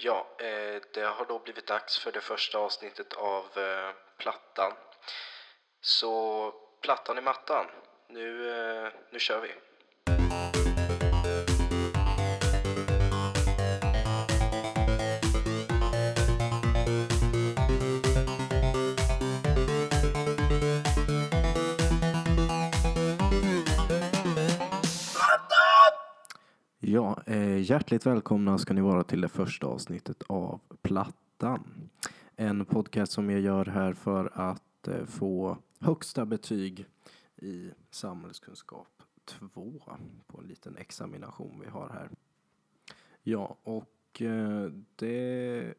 Ja, eh, det har då blivit dags för det första avsnittet av eh, Plattan. Så Plattan i mattan, nu, eh, nu kör vi. Ja, eh, hjärtligt välkomna ska ni vara till det första avsnittet av Plattan. En podcast som jag gör här för att eh, få högsta betyg i samhällskunskap 2 på en liten examination vi har här. Ja, och eh, det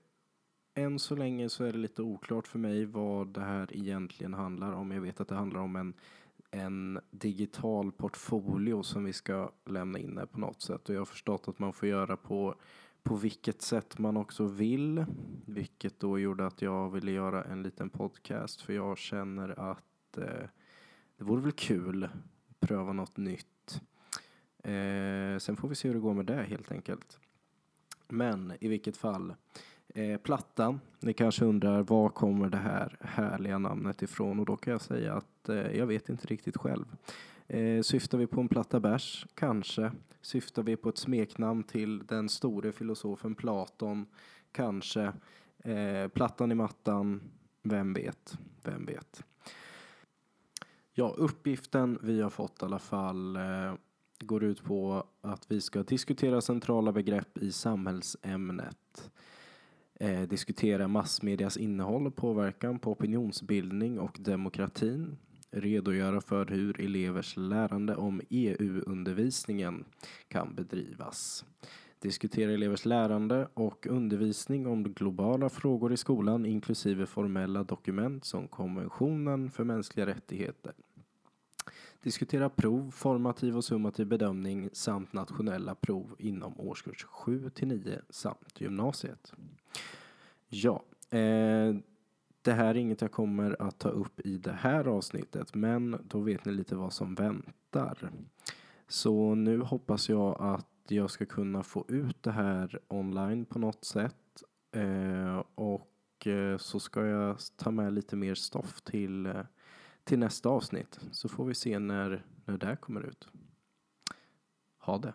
än så länge så är det lite oklart för mig vad det här egentligen handlar om. Jag vet att det handlar om en en digital portfolio som vi ska lämna in här på något sätt och jag har förstått att man får göra på på vilket sätt man också vill, vilket då gjorde att jag ville göra en liten podcast för jag känner att eh, det vore väl kul att pröva något nytt. Eh, sen får vi se hur det går med det helt enkelt. Men i vilket fall, eh, Plattan, ni kanske undrar var kommer det här härliga namnet ifrån och då kan jag säga att eh, jag vet inte riktigt själv. Eh, syftar vi på en platta bärs? Kanske. Syftar vi på ett smeknamn till den store filosofen Platon? Kanske. Eh, plattan i mattan? Vem vet? Vem vet? Ja, uppgiften vi har fått i alla fall eh, går ut på att vi ska diskutera centrala begrepp i samhällsämnet. Eh, diskutera massmedias innehåll och påverkan på opinionsbildning och demokratin. Redogöra för hur elevers lärande om EU-undervisningen kan bedrivas. Diskutera elevers lärande och undervisning om globala frågor i skolan inklusive formella dokument som konventionen för mänskliga rättigheter. Diskutera prov, formativ och summativ bedömning samt nationella prov inom årskurs 7 till 9 samt gymnasiet. Ja, eh, det här är inget jag kommer att ta upp i det här avsnittet, men då vet ni lite vad som väntar. Så nu hoppas jag att jag ska kunna få ut det här online på något sätt eh, och eh, så ska jag ta med lite mer stoff till, eh, till nästa avsnitt så får vi se när, när det kommer ut. Ha det!